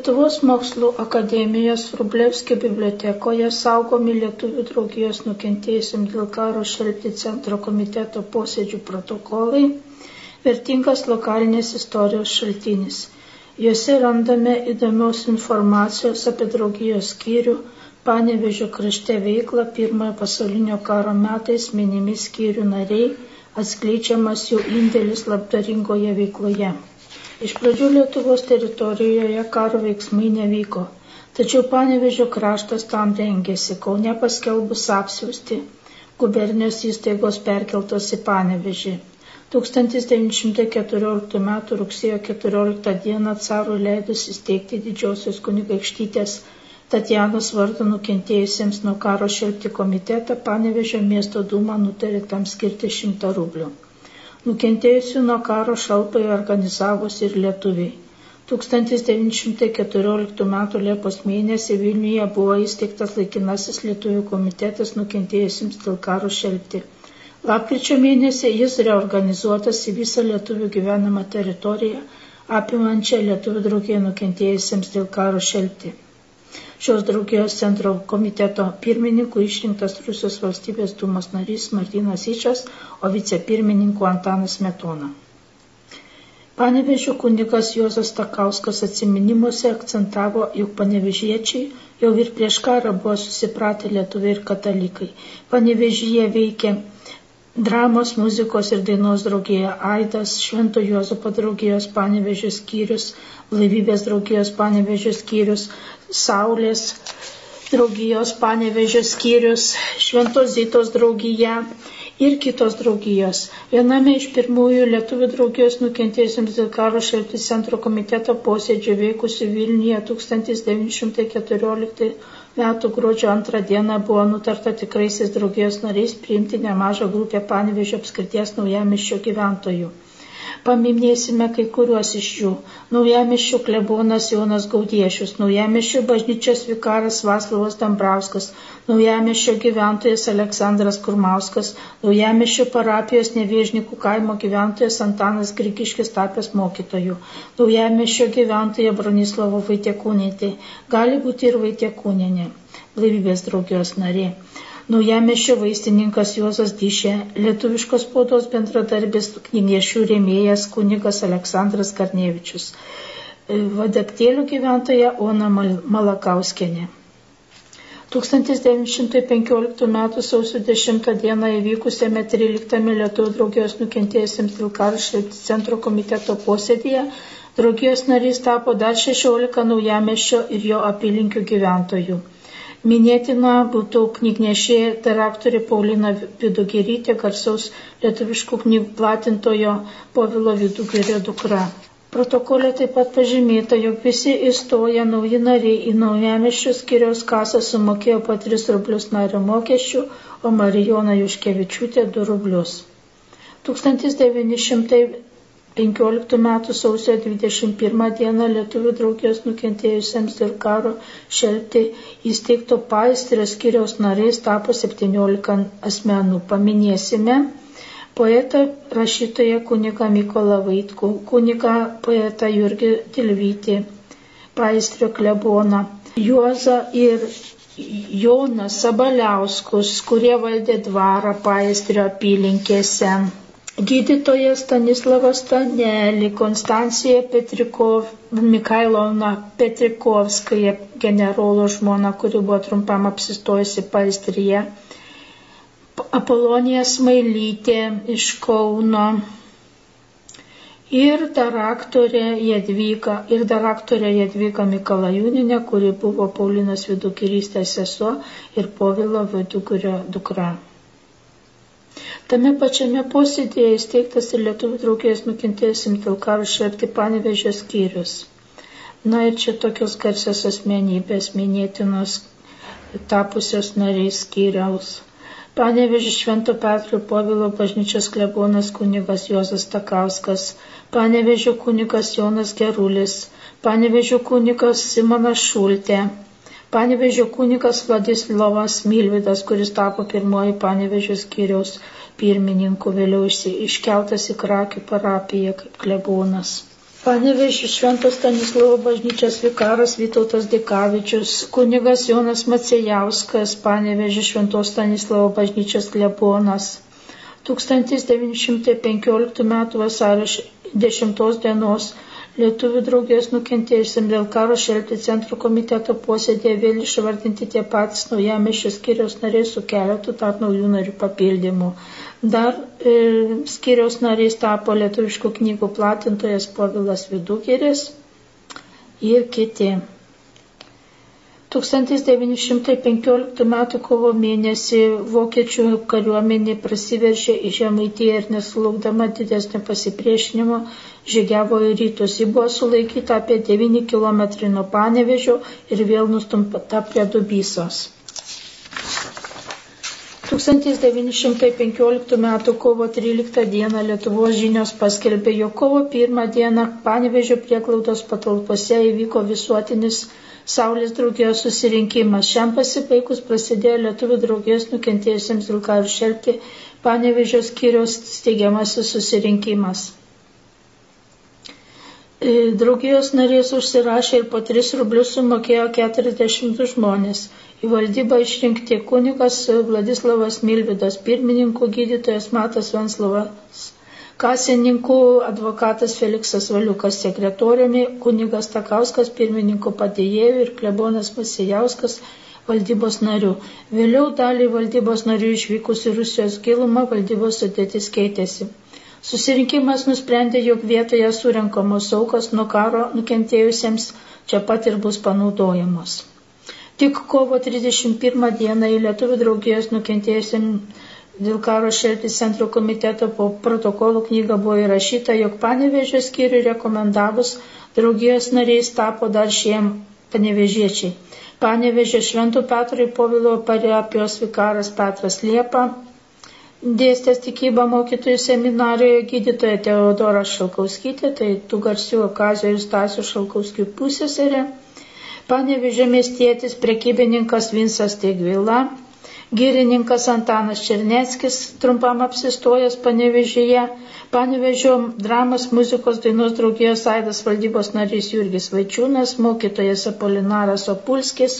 Lietuvos mokslo akademijos Rublevskio bibliotekoje saugomi Lietuvių draugijos nukentėjusim dėl karo šelpti centro komiteto posėdžių protokolai, vertingas lokalinės istorijos šaltinis. Juose randame įdomios informacijos apie draugijos skyrių, Panevežio krašte veiklą pirmojo pasaulinio karo metais minimi skyrių nariai, atskleidžiamas jų indėlis labdaringoje veikloje. Iš pradžių Lietuvos teritorijoje karo veiksmai nevyko, tačiau Panevežio kraštas tam rengėsi, Kaune paskelbus apsiųsti, gubernijos įstaigos perkeltos į Panevežį. 1914 m. rugsėjo 14 d. carui leidus įsteigti didžiosios kunigaikštytės Tatjanos vardu nukentėjusiems nuo karo šelpti komitetą, Panevežio miesto dūma nutarė tam skirti 100 rublių. Nukentėjusių nuo karo šalpai organizavosi ir lietuviai. 1914 m. Liepos mėnesį Vilniuje buvo įsteigtas laikinasis lietuvių komitetas nukentėjusiems dėl karo šelpti. Lapkričio mėnesį jis reorganizuotas į visą lietuvių gyvenamą teritoriją, apimančią lietuvių draugėje nukentėjusiems dėl karo šelpti. Šios draugijos centro komiteto pirmininku išrinktas Rusijos valstybės dūmos narys Martinas Ičas, o vicepirmininku Antanas Metona. Panevežio kunigas Juozas Takauskas atsiminimuose akcentavo, jog panevežiečiai jau ir prieš karą buvo susipratę lietuviai ir katalikai. Panevežyje veikė dramos, muzikos ir dainos draugija Aidas, Švento Juozapo draugijos Panevežio skyrius, Blaivybės draugijos Panevežio skyrius, Saulės draugijos Panevežio skyrius, Šventos Zytos draugija ir kitos draugijos. Viename iš pirmųjų lietuvių draugijos nukentėjusiems dėl karo šaltis centro komiteto posėdžio veikusių Vilniuje 1914 m. gruodžio 2 dieną buvo nutarta tikraisiais draugijos nariais priimti nemažą grupę Panevežio apskrities naujamiščio gyventojų. Paminėsime kai kuriuos iš jų. Naujamiščių klebonas Jonas Gaudiešius, Naujamiščių bažnyčios vikaras Vaslavas Dambrauskas, Naujamiščio gyventojas Aleksandras Kurmauskas, Naujamiščio parapijos nevėžnikų kaimo gyventojas Antanas Grigiškis tapęs mokytoju, Naujamiščio gyventoja Bronislavo Vaitiekūnėtė, gali būti ir Vaitiekūnėnė, blaivybės draugijos narė. Naujamešio vaistininkas Juozas Dyšė, lietuviškos spaudos bendradarbis knygnešių rėmėjas kunigas Aleksandras Karnevičius, vadaktėlių gyventoja Ona Malakauskienė. 1915 m. sausio 10 d. įvykusiame 13 Lietuvų draugijos nukentėjusiems dėl karščio centro komiteto posėdėje draugijos narys tapo dar 16 naujamešio ir jo apylinkių gyventojų. Minėtina būtų knygnešė redaktorė Paulina Vidugerytė, garsaus lietuviškų knygų platintojo Povilo Vidugerio dukra. Protokolė taip pat pažymėta, jog visi įstoję nauji nariai į naujamiščių skiriaus kasą sumokėjo po 3 rublius nario mokesčių, o Marijona Juškevičiūtė 2 rublius. 1900 15 metų sausio 21 dieną Lietuvių draugijos nukentėjusiems dėl karo šelpti įsteigto paistrio skiriaus nariais tapo 17 asmenų. Paminėsime poetą rašytoją kuniką Mykolą Vaitkų, kuniką poetą Jurgį Tilvytį, paistrio kleboną, Juozą ir Joną Sabaliauskus, kurie valdė dvarą paistrio apylinkėse gydytoja Stanislava Stanelį, Konstancija Petrikov, Mikailovna Petrikovskaja, generolo žmona, kuri buvo trumpam apsistojusi Paistryje, Apolonija Smailytė iš Kauno ir daraktorė Jadvyga, ir daraktorė Jadvyga Mikalajūninė, kuri buvo Paulinos vidukirystės sesuo ir Povilo vidukurio dukra. Tame pačiame posėdėje įsteigtas ir Lietuvų draugijos nukentėjusim dėl karo švepti panevežės skyrius. Na ir čia tokios garsios asmenybės minėtinos tapusios nariais skyriaus. Panevežė Švento Petro Povilo bažnyčios klebonas kunigas Juozas Takauskas, Panevežio kunigas Jonas Gerulis, Panevežio kunigas Simonas Šultė, Panevežio kunigas Vladislavas Milvidas, kuris tapo pirmoji Panevežio skyriaus pirmininku, vėliau iškeltas į Krakių parapiją kaip klebonas. Panevežį Šventos Stanislovo bažnyčios vikaras Vytautas Dikavičius, kunigas Jonas Macijauskas, Panevežį Šventos Stanislovo bažnyčios klebonas. 1915 m. vasario 10 dienos Lietuvių draugės nukentėjusiam dėl karo šelpti centro komiteto posėdėje vėl išvardinti tie patys naujamešio skiriaus nariai su keletu tarp naujų narių papildymų. Dar e, skiriaus nariais tapo lietuviškų knygų platintojas Povilas Vidugeris ir kiti. 1915 m. kovo mėnesį vokiečių kariuomenė prasiveržė į Žemaitiją ir nesulaukdama didesnio pasipriešinimo žygiavo į rytus. Ji buvo sulaikyta apie 9 km nuo Panevežio ir vėl nustumta prie Dubysos. 1915 m. kovo 13 d. Lietuvos žinios paskelbė, jog kovo 1 d. Panevežio prieklaudos patalpose įvyko visuotinis Saulės draugijos susirinkimas. Šiam pasibaigus prasidėjo Lietuvų draugijos nukentėjusiems dėl karų šelpti Panevežio skyriaus steigiamasis susirinkimas. E, draugijos narės užsirašė ir po 3 rublius sumokėjo 42 žmonės. Į valdybą išrinkti kunigas Vladislavas Milvidas, pirmininkų gydytojas Matas Venslavas, kasininkų advokatas Feliksas Valiukas, sekretoriumi kunigas Takauskas, pirmininko padėjėjų ir klebonas Masijauskas valdybos narių. Vėliau dalį valdybos narių išvykus į Rusijos gilumą valdybos sudėtis keitėsi. Susirinkimas nusprendė, jog vietoje surinkamos aukos nuo karo nukentėjusiems čia pat ir bus panaudojamos. Tik kovo 31 dieną į Lietuvių draugijos nukentėjusiam dėl karo šelptis centro komiteto po protokolų knyga buvo įrašyta, jog panevežio skyriui rekomendavus draugijos nariais tapo dar šiem panevežiečiai. Panevežio Šventų Petro Povilo parapijos vikaras Petras Liepa, dėstęs tikybą mokytojų seminarijoje gydytoja Teodora Šalkauskytė, tai tų garsių Kazio ir Stasio Šalkauskių pusėserė Panevižė miestietis prekybininkas Vinsas Tegvila, gyrininkas Antanas Černeckis, trumpam apsistojęs Panevižėje, Panevežio dramos muzikos dainos draugijos Aidas valdybos narys Jurgis Vaičiūnas, mokytojas Apolinaras Opulskis,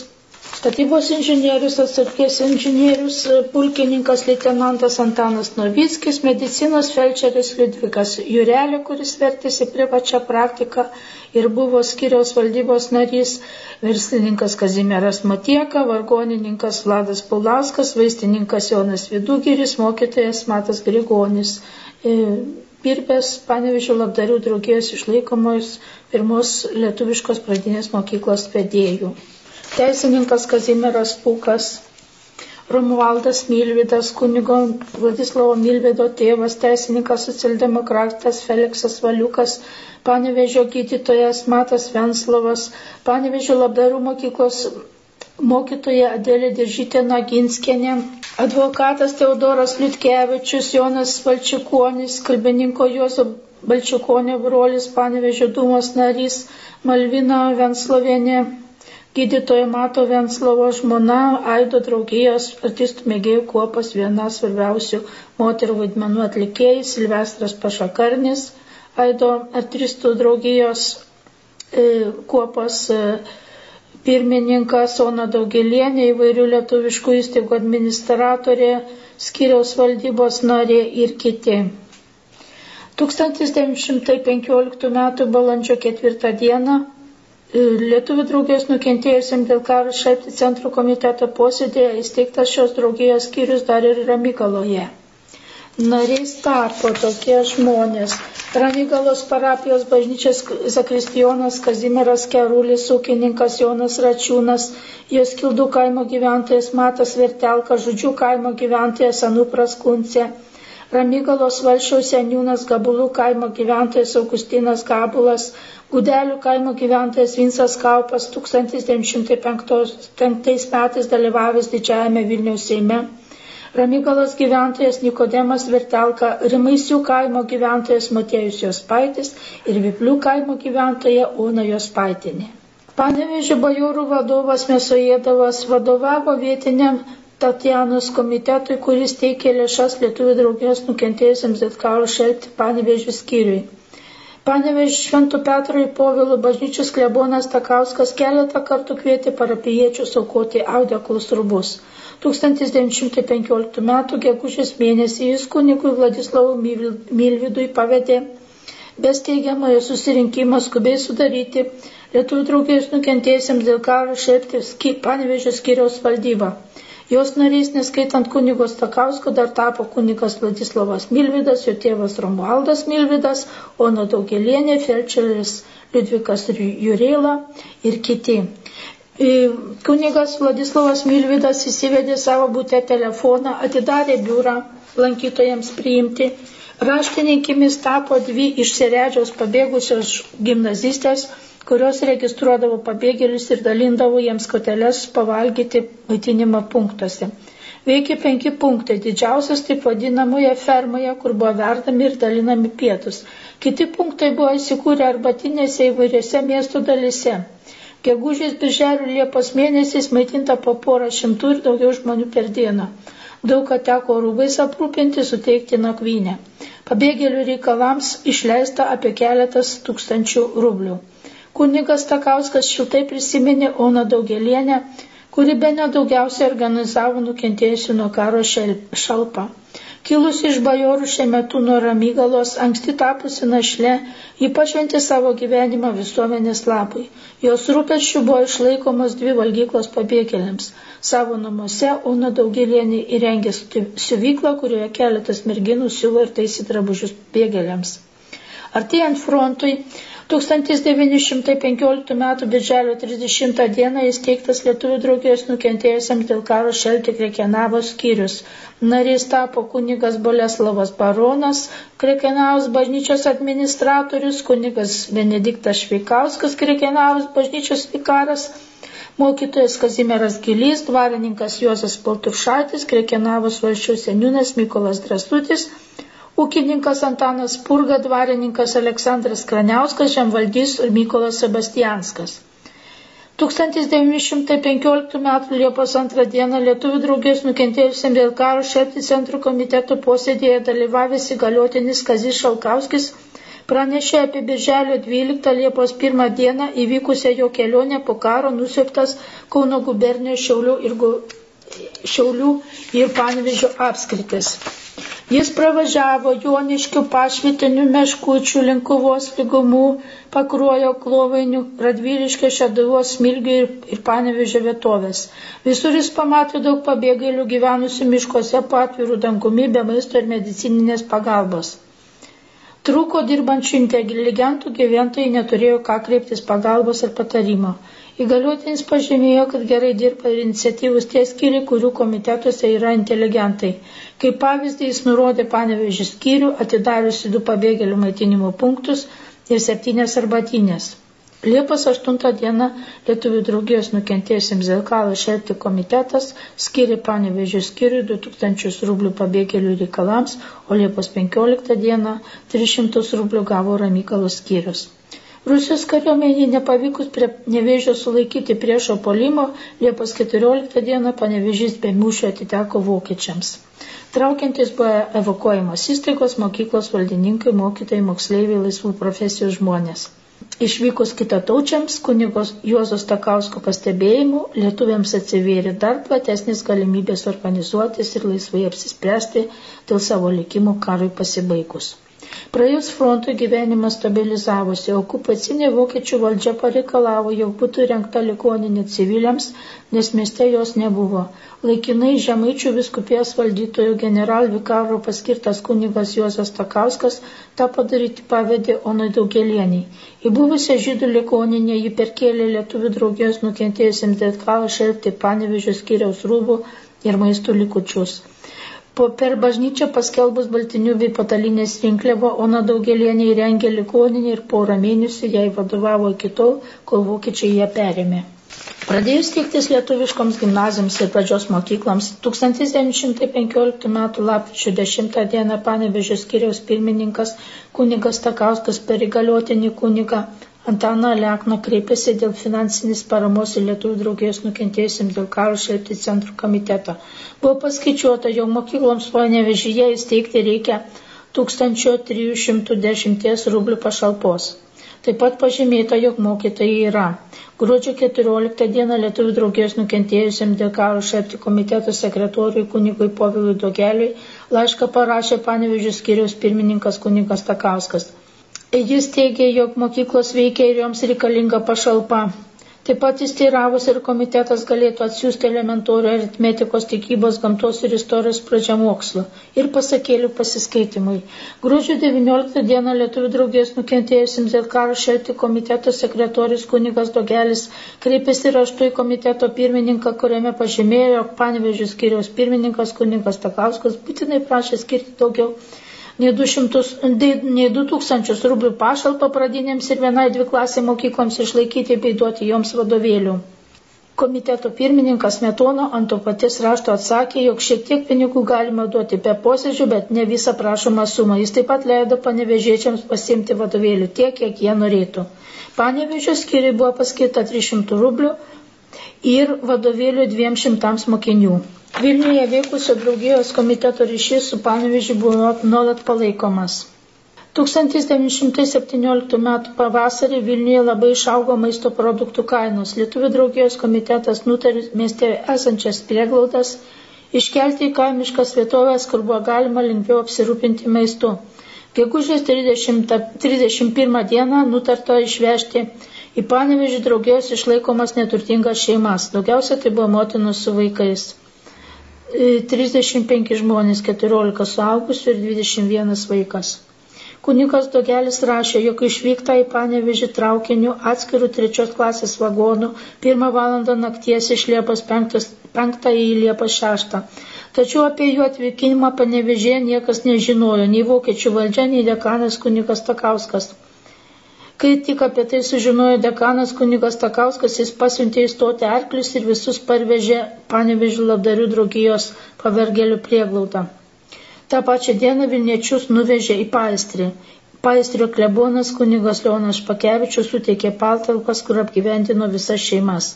Statybos inžinierius, atsargės inžinierius, pulkininkas leitenantas Antanas Novickis, medicinos felčeris Liudvikas Jurelė, kuris vertėsi privačią praktiką ir buvo skiriaus valdybos narys, verslininkas Kazimieras Matieka, vargonininkas Vladas Paulauskas, vaistininkas Jonas Vidugiris, mokytojas Matas Grigonis. E, Pirbės Panevižių labdarių draugijos išlaikomos pirmos lietuviškos pradinės mokyklos vedėjų teisininkas Kazimieras Pūkas, Romualdas Milvidas, kunigo Vladislavo Milvido tėvas, teisininkas socialdemokratas Feliksas Valiukas, Panevežio gydytojas Matas Venslovas, Panevežio labdarų mokyklos mokytoja Adėlė Diržytė Naginskienė, advokatas Teodoras Liutkevičius, Jonas Valčikonis, kalbininko Juozo Balčikonio brolis, Panevežio dūmos narys Malvina Venslovienė, Gydytojo Mato Venslovo žmona Aido draugijos artistų mėgėjų kuopos viena svarbiausių moterų vaidmenų atlikėjai Silvestras Pašakarnis, Aido artistų draugijos e, kuopos e, pirmininkas Ona Daugelienė, įvairių lietuviškų įstaigų administratorė, skiriaus valdybos narė ir kiti. 1915 m. balandžio 4 d. Lietuvių draugijos nukentėjusiam dėl karo šaipti centro komiteto posėdėje įsteigtas šios draugijos skyrius dar ir Ramygaloje. Nariais tapo tokie žmonės. Ramygalos parapijos bažnyčios zakristijonas Kazimieras Kerulis, ūkininkas Jonas Račiūnas, jos kildų kaimo gyventojas Matas Vertelka, žudžių kaimo gyventojas Anupras Kuncė. Ramygalos valšiaus seniūnas Gabulų kaimo gyventojas Augustinas Gabulas, Gudelių kaimo gyventojas Vinsas Kaupas 1905 metais dalyvavęs didžiajame Vilniaus Seime. Ramygalos gyventojas Nikodemas Vertelka, Rimaisių kaimo gyventojas Matėjus Jospaitis ir Viplių kaimo gyventoja Ona Jospaitinė. Panevežė bajorų vadovas Mesojėdavas vadovavo vietiniam Tatjanos komitetui, kuris teikė lėšas lietuvių draugijos nukentėjusiems dėl karo šelpti Panevežių skyriui. Panevež Šventų Petro ir Povilo bažnyčios klebonas Takauskas keletą kartų kvietė parapiečius aukoti audeklus rubus. 1915 m. gegužės mėnesį jis kunigui Vladislavui Milvidui pavedė besteigiamojo susirinkimą skubiai sudaryti Lietuvių draugijos nukentėjusiems dėl karo šelpti Panevežio skiriaus valdybą. Jos narys, neskaitant kunigo Stakausko, dar tapo kunigas Vladislavas Milvidas, jo tėvas Romualdas Milvidas, Ona Daugelienė, Felčeris Liudvikas Jurėla ir kiti. Kunigas Vladislavas Milvidas įsivedė savo būtę telefoną, atidarė biurą lankytojams priimti. Raštininkėmis tapo dvi iš Seredžiaus pabėgusios gimnazistės kurios registruodavo pabėgėlius ir dalindavo jiems koteles pavalgyti maitinimo punktuose. Veikė penki punktai. Didžiausias taip vadinamoje fermoje, kur buvo verdami ir dalinami pietus. Kiti punktai buvo įsikūrę arbatinėse įvairiose miesto dalise. Gegužės, birželio, liepos mėnesiais maitinta po porą šimtų ir daugiau žmonių per dieną. Daug ką teko rūbais aprūpinti, suteikti nakvynę. Pabėgėlių reikalams išleista apie keletas tūkstančių rublių. Kunigas Takauskas šiltai prisiminė Oną Daugelienę, kuri be nedaugiausiai organizavo nukentėjusių nuo karo šalpą. Kilusi iš bajorų šiuo metu nuo ramygalos, anksti tapusi našle, ji pašventė savo gyvenimą visuomenės labui. Jos rūpeščių buvo išlaikomos dvi valgyklos pabėgėliams. Savo namuose Ona Daugelienė įrengė siuvyklą, kurioje keletas merginų siuvo ir taisy drabužius bėgėliams. Artėjant frontui, 1915 m. birželio 30 d. įsteigtas Lietuvių draugijos nukentėjusiems dėl karo šelti Krekenavos skyrius. Narys tapo kunigas Boleslavas Baronas, Krekenavos bažnyčios administratorius, kunigas Benediktas Šveikauskas, Krekenavos bažnyčios vikaras, mokytojas Kazimieras Gilys, dvarininkas Juozas Palturšaitis, Krekenavos valščių seniūnas Mykolas Drastutis, ūkininkas Antanas Purga, dvarininkas Aleksandras Kraniauskas, žemvaldys ir Mykolas Sebastianskas. 1915 m. Liepos 2 d. Lietuvių draugės nukentėjusiam dėl karo šepti centrų komiteto posėdėje dalyvavęs įgaliotinis Kazis Šalkauskis pranešė apie birželio 12 Liepos 1 dieną įvykusią jo kelionę po karo nusioptas Kauno gubernijos Šiaulių ir, Šiaulių ir Panevežio apskritis. Jis pravažiavo Joniškių pašvitinių meškučių linkuvos lygumų, pakruojo klovainių, radvyliškio šeduvos smilgių ir, ir panevežio vietovės. Visur jis pamatė daug pabėgėlių gyvenusių miškuose po atvirų dangumi be maisto ir medicininės pagalbos. Trūko dirbančių inteligentų, gyventojai neturėjo ką kreiptis pagalbos ir patarimo. Įgaliotinis pažymėjo, kad gerai dirba ir iniciatyvus tie skiri, kurių komitetuose yra inteligentai. Kaip pavyzdį jis nurodė panevežį skyrių, atidariusi du pabėgėlių maitinimo punktus ir septynės arbatinės. Liepos 8 dieną Lietuvių draugijos nukentėjusiems dėl kalo šelpti komitetas skiria panevežių skiriui 2000 rublių pabėgėlių reikalams, o Liepos 15 dieną 300 rublių gavo Ramykalos skyrius. Rusijos kariuomeniai nepavykus prie nevėžio sulaikyti priešo polimo, Liepos 14 dieną panevežys be mūšio atiteko vokiečiams. Traukiantis buvo evakuojamos įstaigos, mokyklos valdininkai, mokytojai, moksleiviai, laisvų profesijų žmonės. Išvykus kitataučiams, kunigos Juozos Takausko pastebėjimu, lietuviams atsivėrė dar platesnis galimybės organizuotis ir laisvai apsispręsti dėl savo likimo karui pasibaigus. Praėjus frontui gyvenimas stabilizavosi, okupacinė vokiečių valdžia pareikalavo, jog būtų rengta ligoninė civiliams, nes mieste jos nebuvo. Laikinai žemaičių viskupijos valdytojų generalvikaro paskirtas kunigas Juozas Takauskas tą padaryti pavedė Onai Daugelieniai. Į buvusią žydų ligoninę jį perkėlė lietuvių draugijos nukentėjusiems dėl karo šelpti panevežių skiriaus rūbų ir maistų likučius. Po per bažnyčią paskelbus baltinių bei patalinės rinkliavą, Ona Daugelienė įrengė ligoninį ir porą mėnesių jai vadovavo iki tol, kol vokiečiai ją perėmė. Pradėjus teiktis lietuviškoms gimnazijoms ir pradžios mokykloms, 1915 m. lapkričio 10 d. Panevežio skiriaus pirmininkas kunigas Takauskas per įgaliotinį kunigą Antaną Lekną kreipėsi dėl finansinės paramos į Lietuvų draugijos nukentėjusiems dėl karo šelpti centrų komitetą. Buvo paskaičiuota, jau mokykloms panevežyje įsteigti reikia 1310 rublių pašalpos. Taip pat pažymėta, jog mokytojai yra. Gruodžio 14 dieną Lietuvų draugijos nukentėjusiam dėl karo šepti komiteto sekretoriui kunigui Povilui Dogeliui laišką parašė Panevežių skiriaus pirmininkas kunigas Takauskas. Jis teigė, jog mokyklos veikia ir joms reikalinga pašalpa. Taip pat įsteiravusi ir komitetas galėtų atsiųsti elementorių aritmetikos tikybos gamtos ir istorijos pradžiamokslų ir pasakėlių pasiskaitimui. Gruodžio 19 dieną Lietuvų draugės nukentėjusiems dėl karo šelti komiteto sekretorius kunigas Dogelis kreipėsi raštu į komiteto pirmininką, kuriame pažymėjo, jog panevežių skiriaus pirmininkas kunigas Takauskas būtinai prašė skirti daugiau nei 200, nei 2000 rublių pašalpą pradinėms ir vienai dvi klasė mokykloms išlaikyti bei duoti joms vadovėlių. Komiteto pirmininkas Metono ant to paties rašto atsakė, jog šiek tiek pinigų galima duoti be posėdžių, bet ne visą prašomą sumą. Jis taip pat leido panevežėčiams pasimti vadovėlių tiek, kiek jie norėtų. Panevežio skiriai buvo paskirta 300 rublių ir vadovėlių 200 mokinių. Vilniuje veikusio draugijos komiteto ryšys su Panevežiu buvo nuolat palaikomas. 1917 m. pavasarį Vilniuje labai išaugo maisto produktų kainos. Lietuvių draugijos komitetas nutarė mieste esančias prieglaudas iškelti į kaimiškas vietovės, kur buvo galima lengviau apsirūpinti maistu. Gegužės 30, 31 dieną nutarta išvežti į Panevežį draugijos išlaikomas neturtingas šeimas. Daugiausia tai buvo motinos su vaikais. 35 žmonės, 14 suaugusių ir 21 vaikas. Kunikas Dogelis rašė, jog išvykta į Panevežį traukiniu atskirų trečios klasės vagonų pirmą valandą nakties iš Liepos 5 į Liepos 6. Tačiau apie jų atvykimą Panevežėje niekas nežinojo, nei vokiečių valdžia, nei dekanas kunikas Takauskas. Kai tik apie tai sužinojo dekanas kunigas Takauskas, jis pasiuntė įstoti arklius ir visus parvežė panevežių labdarių draugijos pavergėlių prieglaudą. Ta pačia diena Vilniečius nuvežė į Paistrį. Paistrio klebonas kunigas Leonas Špakevičius suteikė patalpas, kur apgyventino visas šeimas.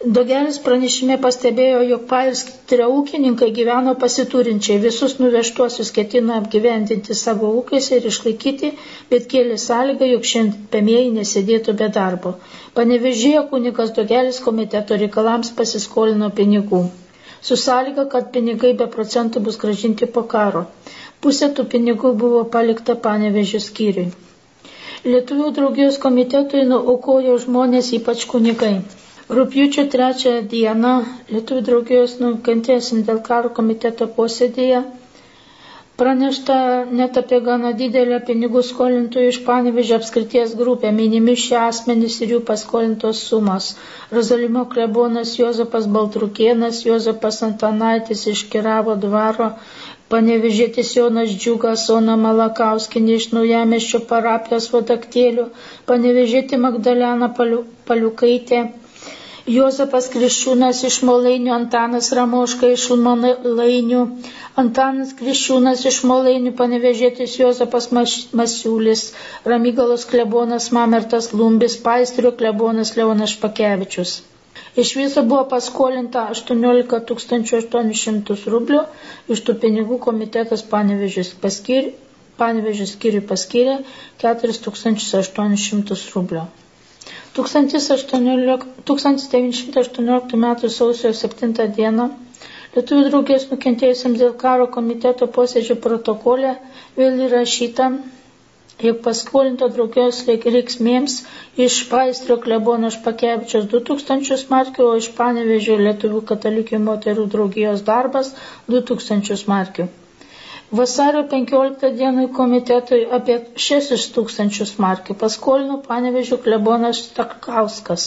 Dogelis pranešime pastebėjo, jog pairskitrio ūkininkai gyveno pasiturinčiai, visus nuvežtuosius ketino apgyvendinti savo ūkiuose ir išlaikyti, bet kėlė sąlygą, jog šiandien pėmėjai nesėdėtų be darbo. Panevežėjo kunikas Dogelis komiteto reikalams pasiskolino pinigų. Su sąlyga, kad pinigai be procentų bus gražinti po karo. Pusė tų pinigų buvo palikta panevežių skyriui. Lietuvių draugijos komitetui nuaukojo žmonės, ypač kunigai. Rūpjūčio trečią dieną Lietuvų draugijos nukentėjusim dėl karo komiteto posėdėje pranešta net apie gana didelę pinigų skolintojų iš Panevežio apskrities grupę, minimi šie asmenys ir jų paskolintos sumos. Rozalimo klebonas Jozapas Baltrukienas, Jozapas Antanaitis iš Kiravo dvaro, Panevežėtis Jonas Džiugas, Ona Malakauskinė iš Naujameščio parapijos vadaktėlių, Panevežėti Magdalena Paliukaitė Juozapas Kriščiūnas iš Molainių, Antanas Ramoška iš Molainių, Antanas Kriščiūnas iš Molainių, panevežėtis Juozapas Masiulis, Ramygalos klebonas Mamertas Lumbis, Paistrio klebonas Leonas Špakevičius. Iš viso buvo paskolinta 18 800 rublių, iš tų pinigų komitetas Panevežis paskyrė, Panevežis skiriui paskyrė 4800 rublių. 1918 m. sausio 7 d. Lietuvių draugės nukentėjusiems dėl karo komiteto posėdžio protokole vėl įrašyta, jog paskolinto draugijos reiksmėms iš Paistrio klebono Špakevičios 2000 markių, o iš Panevežio Lietuvių katalikių moterų draugijos darbas 2000 markių. Vasario 15 dienai komitetui apie 6 tūkstančius markių paskolino panevežių klebonas Stakkauskas.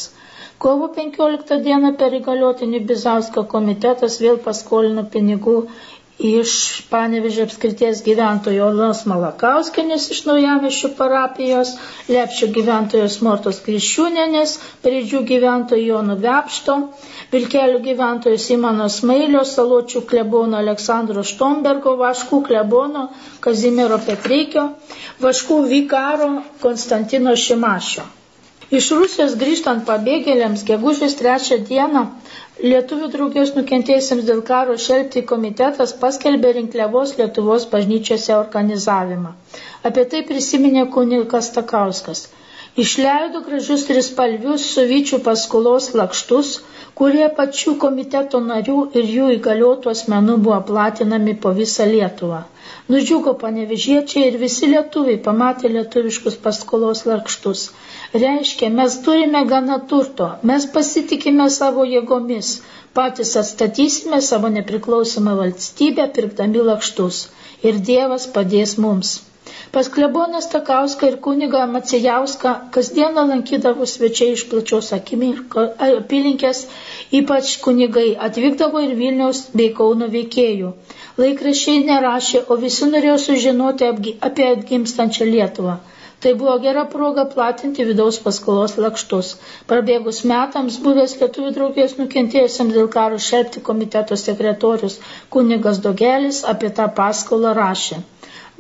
Kovo 15 dieną per įgaliotinį Bizausko komitetas vėl paskolino pinigų iš Panevežė apskrities gyventojo Olos Malakauskinės iš Naujamišių parapijos, Lepšio gyventojos Mortos Kriščiūnenės, Pridžių gyventojo Jono Vepšto, Vilkelių gyventojo Simono Smailio, Saločių klebono Aleksandro Štombergo, Vaškų klebono Kazimiero Petreikio, Vaškų vikaro Konstantino Šimašio. Iš Rusijos grįžtant pabėgėliams, gegužės trečią dieną Lietuvių draugijos nukentėjusiems dėl karo šelpti komitetas paskelbė rinkliavos Lietuvos bažnyčiose organizavimą. Apie tai prisiminė kunikas Takauskas. Išleido gražius trispalvius suvyčių paskolos lakštus, kurie pačių komiteto narių ir jų įgaliotų asmenų buvo platinami po visą Lietuvą. Nudžiugo panevežiečiai ir visi lietuviai pamatė lietuviškus paskolos lakštus. Reiškia, mes turime gana turto, mes pasitikime savo jėgomis, patys atstatysime savo nepriklausomą valstybę, pirkdami lakštus. Ir Dievas padės mums. Pas kleboną Stakauską ir kunigą Macijauską kasdieną lankydavo svečiai iš plačios apylinkės, ypač kunigai atvykdavo ir Vilniaus bei Kauno veikėjų. Laikrašiai nerašė, o visi norėjo sužinoti apie atgimstančią Lietuvą. Tai buvo gera proga platinti vidaus paskolos lakštus. Prabėgus metams buvęs Lietuvų draugijos nukentėjusiems dėl karo šelpti komiteto sekretorius kunigas Dogelis apie tą paskolą rašė.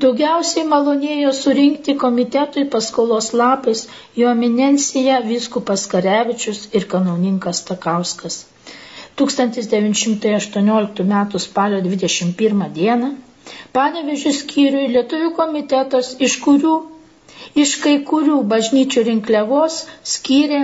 Daugiausiai malonėjo surinkti komitetui paskolos lapais jo eminencija viskupas Karevičius ir kanauninkas Takauskas. 1918 m. spalio 21 d. Panevežių skyriui Lietuvių komitetas, iš kurių iš kai kurių bažnyčių rinkliavos skyrė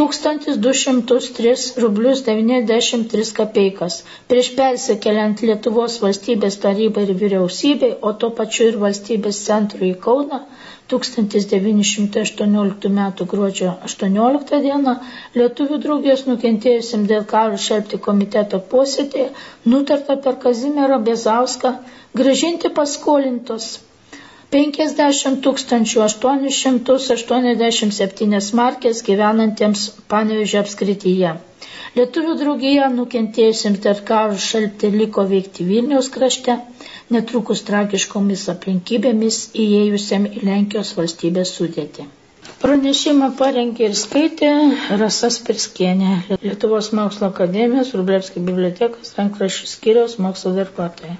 1203 rublius 93 kapeikas. Prieš persikeliant Lietuvos valstybės tarybai ir vyriausybei, o to pačiu ir valstybės centrui į Kauną, 1918 m. gruodžio 18 d. Lietuvių draugės nukentėjusim dėl karo šelpti komiteto posėdėje nutarta per Kazimierą Bezauską gražinti paskolintos 50 887 markės gyvenantiems Panevežio apskrityje. Lietuvių draugija nukentėjusiems dėl karo šalti liko veikti Vilniaus krašte, netrukus tragiškomis aplinkybėmis įėjusiam į Lenkijos valstybės sudėti. Pranešimą parengė ir skaitė Rasas Pirskienė, Lietuvos mokslo akademijos, Rublevskio bibliotekos rankraščių skyriaus mokslo darbuotoja.